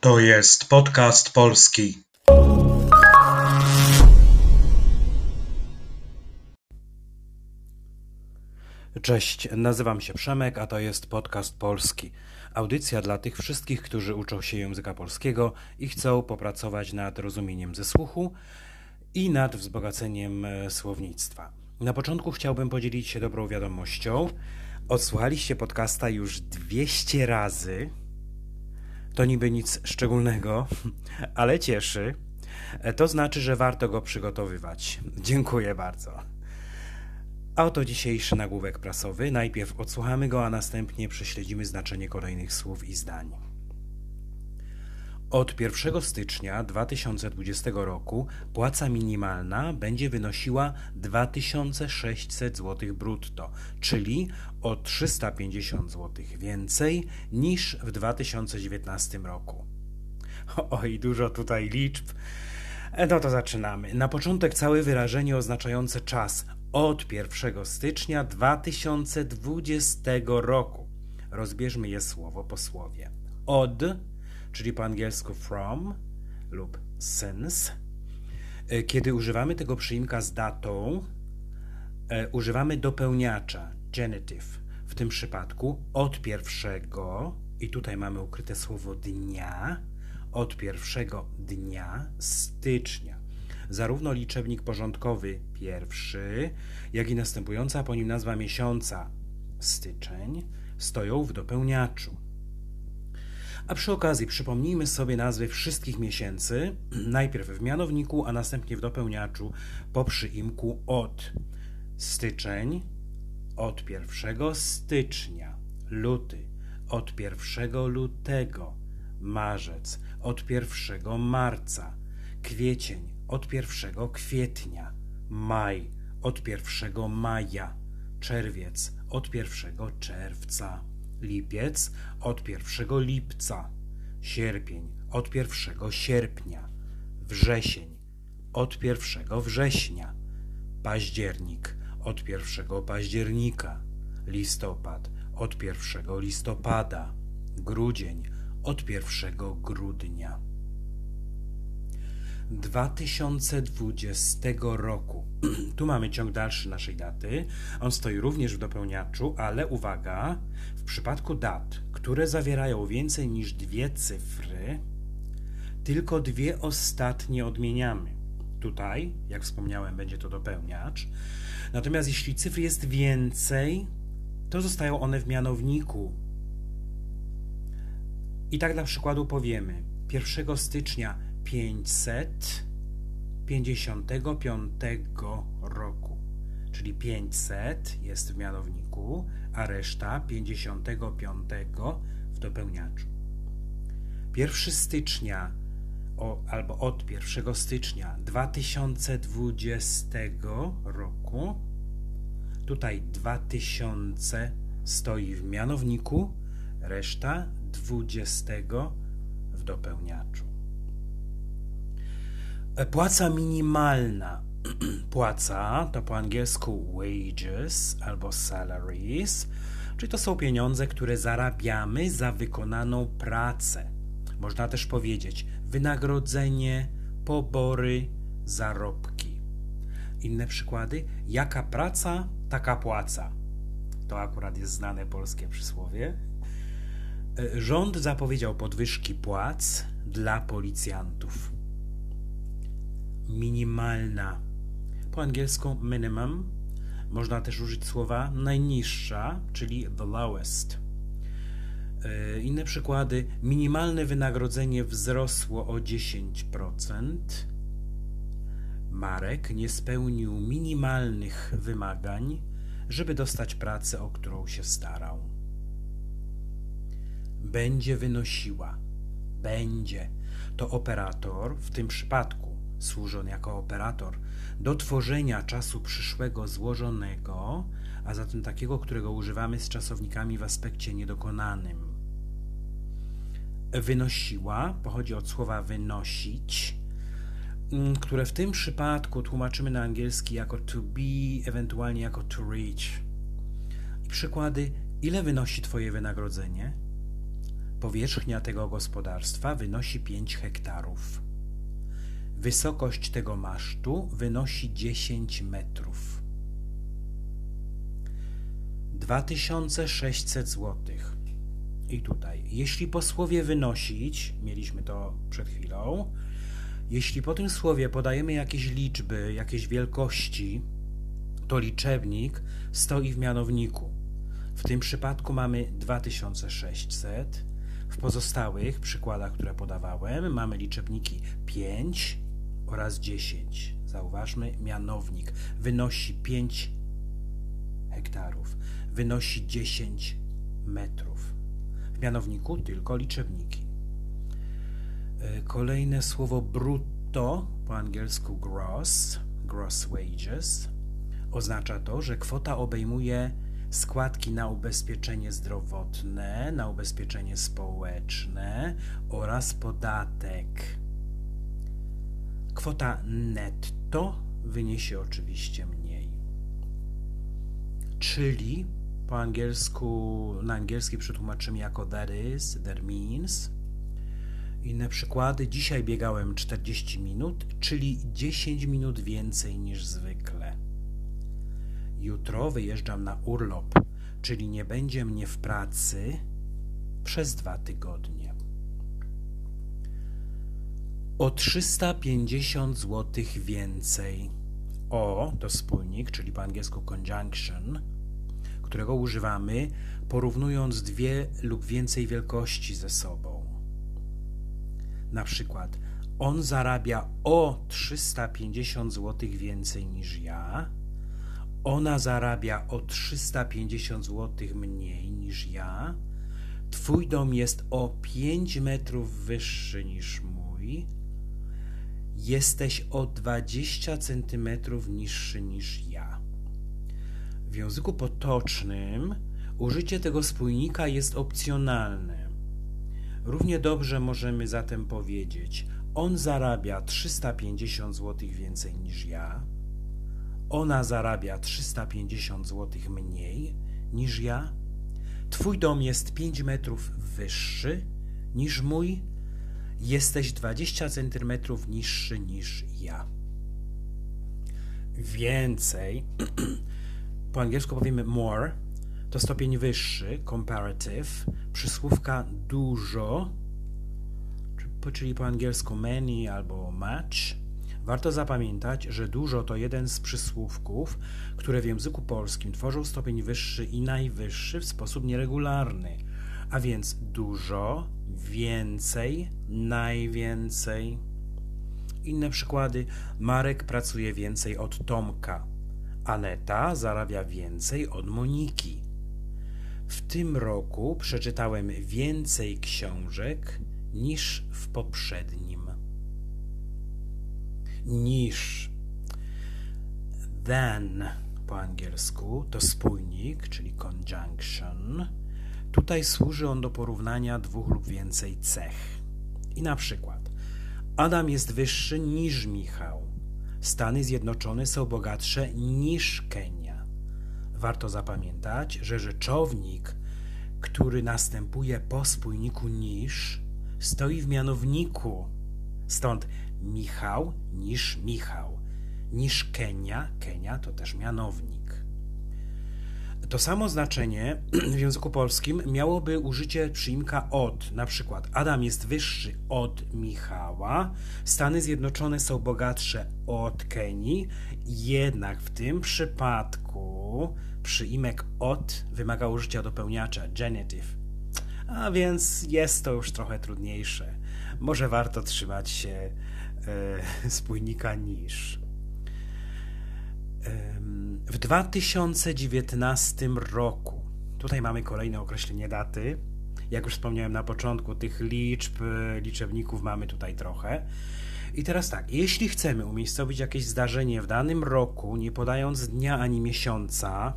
To jest podcast polski. Cześć, nazywam się Przemek, a to jest podcast polski. Audycja dla tych wszystkich, którzy uczą się języka polskiego i chcą popracować nad rozumieniem ze słuchu i nad wzbogaceniem e, słownictwa. Na początku chciałbym podzielić się dobrą wiadomością. Odsłuchaliście podcasta już 200 razy. To niby nic szczególnego, ale cieszy. To znaczy, że warto go przygotowywać. Dziękuję bardzo. A oto dzisiejszy nagłówek prasowy. Najpierw odsłuchamy go, a następnie prześledzimy znaczenie kolejnych słów i zdań. Od 1 stycznia 2020 roku płaca minimalna będzie wynosiła 2600 zł brutto, czyli o 350 zł więcej niż w 2019 roku. Oj, dużo tutaj liczb. No to zaczynamy. Na początek całe wyrażenie oznaczające czas od 1 stycznia 2020 roku. Rozbierzmy je słowo po słowie. Od czyli po angielsku from lub since. E, kiedy używamy tego przyimka z datą, e, używamy dopełniacza genitive. W tym przypadku od pierwszego, i tutaj mamy ukryte słowo dnia, od pierwszego dnia stycznia. Zarówno liczebnik porządkowy pierwszy, jak i następująca po nim nazwa miesiąca styczeń stoją w dopełniaczu. A przy okazji przypomnijmy sobie nazwy wszystkich miesięcy, najpierw w mianowniku, a następnie w dopełniaczu po przyimku od. Styczeń od 1 stycznia, luty od 1 lutego, marzec od 1 marca, kwiecień od 1 kwietnia, maj od 1 maja, czerwiec od 1 czerwca lipiec od 1 lipca, sierpień od 1 sierpnia, wrzesień od 1 września, październik od 1 października, listopad od 1 listopada, grudzień od 1 grudnia. 2020 roku. Tu mamy ciąg dalszy naszej daty. On stoi również w dopełniaczu, ale uwaga, w przypadku dat, które zawierają więcej niż dwie cyfry, tylko dwie ostatnie odmieniamy. Tutaj, jak wspomniałem, będzie to dopełniacz. Natomiast jeśli cyfr jest więcej, to zostają one w mianowniku. I tak dla przykładu powiemy: 1 stycznia 555 roku. Czyli 500 jest w mianowniku, a reszta 55 w dopełniaczu. 1 stycznia o, albo od 1 stycznia 2020 roku tutaj 2000 stoi w mianowniku, reszta 20 w dopełniaczu. Płaca minimalna. Płaca to po angielsku wages albo salaries, czyli to są pieniądze, które zarabiamy za wykonaną pracę. Można też powiedzieć wynagrodzenie, pobory, zarobki. Inne przykłady: jaka praca, taka płaca. To akurat jest znane polskie przysłowie. Rząd zapowiedział podwyżki płac dla policjantów minimalna. Po angielsku minimum można też użyć słowa najniższa, czyli the lowest. E, inne przykłady. Minimalne wynagrodzenie wzrosło o 10%. Marek nie spełnił minimalnych wymagań, żeby dostać pracę, o którą się starał. Będzie wynosiła. Będzie. To operator w tym przypadku Służy on jako operator do tworzenia czasu przyszłego złożonego, a zatem takiego, którego używamy z czasownikami w aspekcie niedokonanym. Wynosiła pochodzi od słowa wynosić, mm, które w tym przypadku tłumaczymy na angielski jako to be, ewentualnie jako to reach. I przykłady: ile wynosi Twoje wynagrodzenie? Powierzchnia tego gospodarstwa wynosi 5 hektarów. Wysokość tego masztu wynosi 10 metrów. 2600 zł. I tutaj, jeśli po słowie wynosić, mieliśmy to przed chwilą, jeśli po tym słowie podajemy jakieś liczby, jakieś wielkości, to liczebnik stoi w mianowniku. W tym przypadku mamy 2600. W pozostałych przykładach, które podawałem, mamy liczebniki 5 oraz 10. Zauważmy, mianownik wynosi 5 hektarów, wynosi 10 metrów. W mianowniku tylko liczebniki. E, kolejne słowo brutto, po angielsku gross, gross wages, oznacza to, że kwota obejmuje składki na ubezpieczenie zdrowotne, na ubezpieczenie społeczne oraz podatek. Kwota netto wyniesie oczywiście mniej. Czyli po angielsku, na angielski przetłumaczymy jako that is, that means. Inne przykłady. Dzisiaj biegałem 40 minut, czyli 10 minut więcej niż zwykle. Jutro wyjeżdżam na urlop, czyli nie będzie mnie w pracy przez dwa tygodnie. O 350 zł więcej. O to spójnik, czyli po angielsku conjunction, którego używamy porównując dwie lub więcej wielkości ze sobą. Na przykład on zarabia o 350 zł więcej niż ja, ona zarabia o 350 zł mniej niż ja, twój dom jest o 5 metrów wyższy niż mój, jesteś o 20 centymetrów niższy niż ja. W języku potocznym użycie tego spójnika jest opcjonalne. Równie dobrze możemy zatem powiedzieć: On zarabia 350 zł więcej niż ja, ona zarabia 350 zł mniej niż ja, Twój dom jest 5 metrów wyższy niż mój, jesteś 20 centymetrów niższy niż ja. Więcej, po angielsku powiemy more, to stopień wyższy, comparative, przysłówka dużo, czyli po angielsku many albo much. Warto zapamiętać, że dużo to jeden z przysłówków, które w języku polskim tworzą stopień wyższy i najwyższy w sposób nieregularny, a więc dużo, więcej, najwięcej. Inne przykłady. Marek pracuje więcej od Tomka. Aneta zarabia więcej od Moniki. W tym roku przeczytałem więcej książek niż w poprzednim. Niż. Than po angielsku to spójnik, czyli conjunction. Tutaj służy on do porównania dwóch lub więcej cech. I na przykład Adam jest wyższy niż Michał. Stany Zjednoczone są bogatsze niż Kenia. Warto zapamiętać, że rzeczownik, który następuje po spójniku niż, stoi w mianowniku. Stąd Michał niż Michał. Niż Kenia, Kenia to też mianownik. To samo znaczenie w języku polskim miałoby użycie przyimka od. Na przykład Adam jest wyższy od Michała, Stany Zjednoczone są bogatsze od Kenii, jednak w tym przypadku przyimek od wymaga użycia dopełniacza genitive. A więc jest to już trochę trudniejsze. Może warto trzymać się e, spójnika niż. W 2019 roku, tutaj mamy kolejne określenie daty. Jak już wspomniałem na początku, tych liczb, liczebników mamy tutaj trochę. I teraz tak, jeśli chcemy umiejscowić jakieś zdarzenie w danym roku, nie podając dnia ani miesiąca,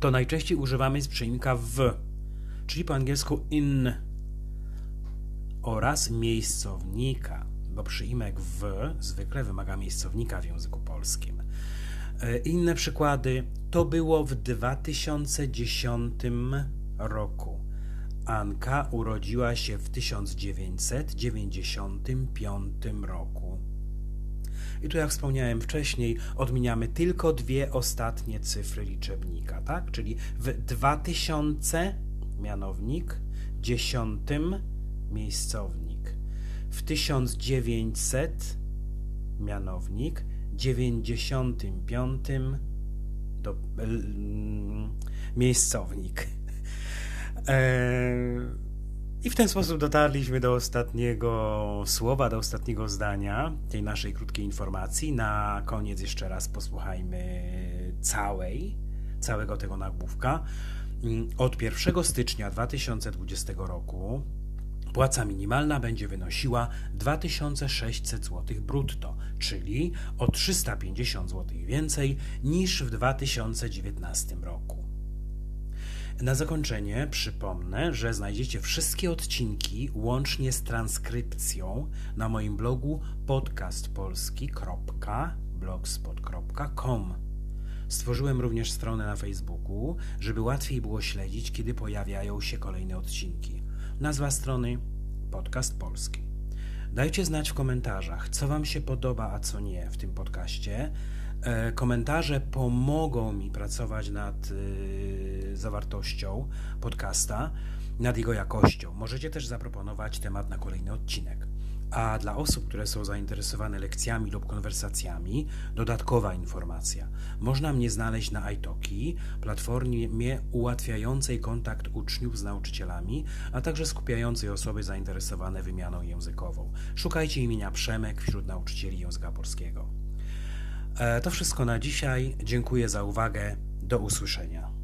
to najczęściej używamy przyimka w, czyli po angielsku in oraz miejscownika, bo przyimek w zwykle wymaga miejscownika w języku polskim. E, inne przykłady to było w 2010 roku. Anka urodziła się w 1995 roku. I tu, jak wspomniałem wcześniej, odmieniamy tylko dwie ostatnie cyfry liczebnika, tak? Czyli w 2000 mianownik, 10 miejscownik. W 1900 mianownik, 95 do, miejscownik. Eee, I w ten sposób dotarliśmy do ostatniego słowa, do ostatniego zdania tej naszej krótkiej informacji. Na koniec jeszcze raz posłuchajmy całej, całego tego nagłówka. Od 1 stycznia 2020 roku Płaca minimalna będzie wynosiła 2600 zł brutto, czyli o 350 zł więcej niż w 2019 roku. Na zakończenie przypomnę, że znajdziecie wszystkie odcinki łącznie z transkrypcją na moim blogu podcastpolski.blogspot.com. Stworzyłem również stronę na Facebooku, żeby łatwiej było śledzić, kiedy pojawiają się kolejne odcinki. Nazwa strony Podcast Polski. Dajcie znać w komentarzach, co Wam się podoba, a co nie w tym podcaście. E, komentarze pomogą mi pracować nad y, zawartością podcasta, nad jego jakością. Możecie też zaproponować temat na kolejny odcinek. A dla osób, które są zainteresowane lekcjami lub konwersacjami, dodatkowa informacja. Można mnie znaleźć na iTalki, platformie ułatwiającej kontakt uczniów z nauczycielami, a także skupiającej osoby zainteresowane wymianą językową. Szukajcie imienia Przemek wśród nauczycieli języka polskiego. E, to wszystko na dzisiaj. Dziękuję za uwagę. Do usłyszenia.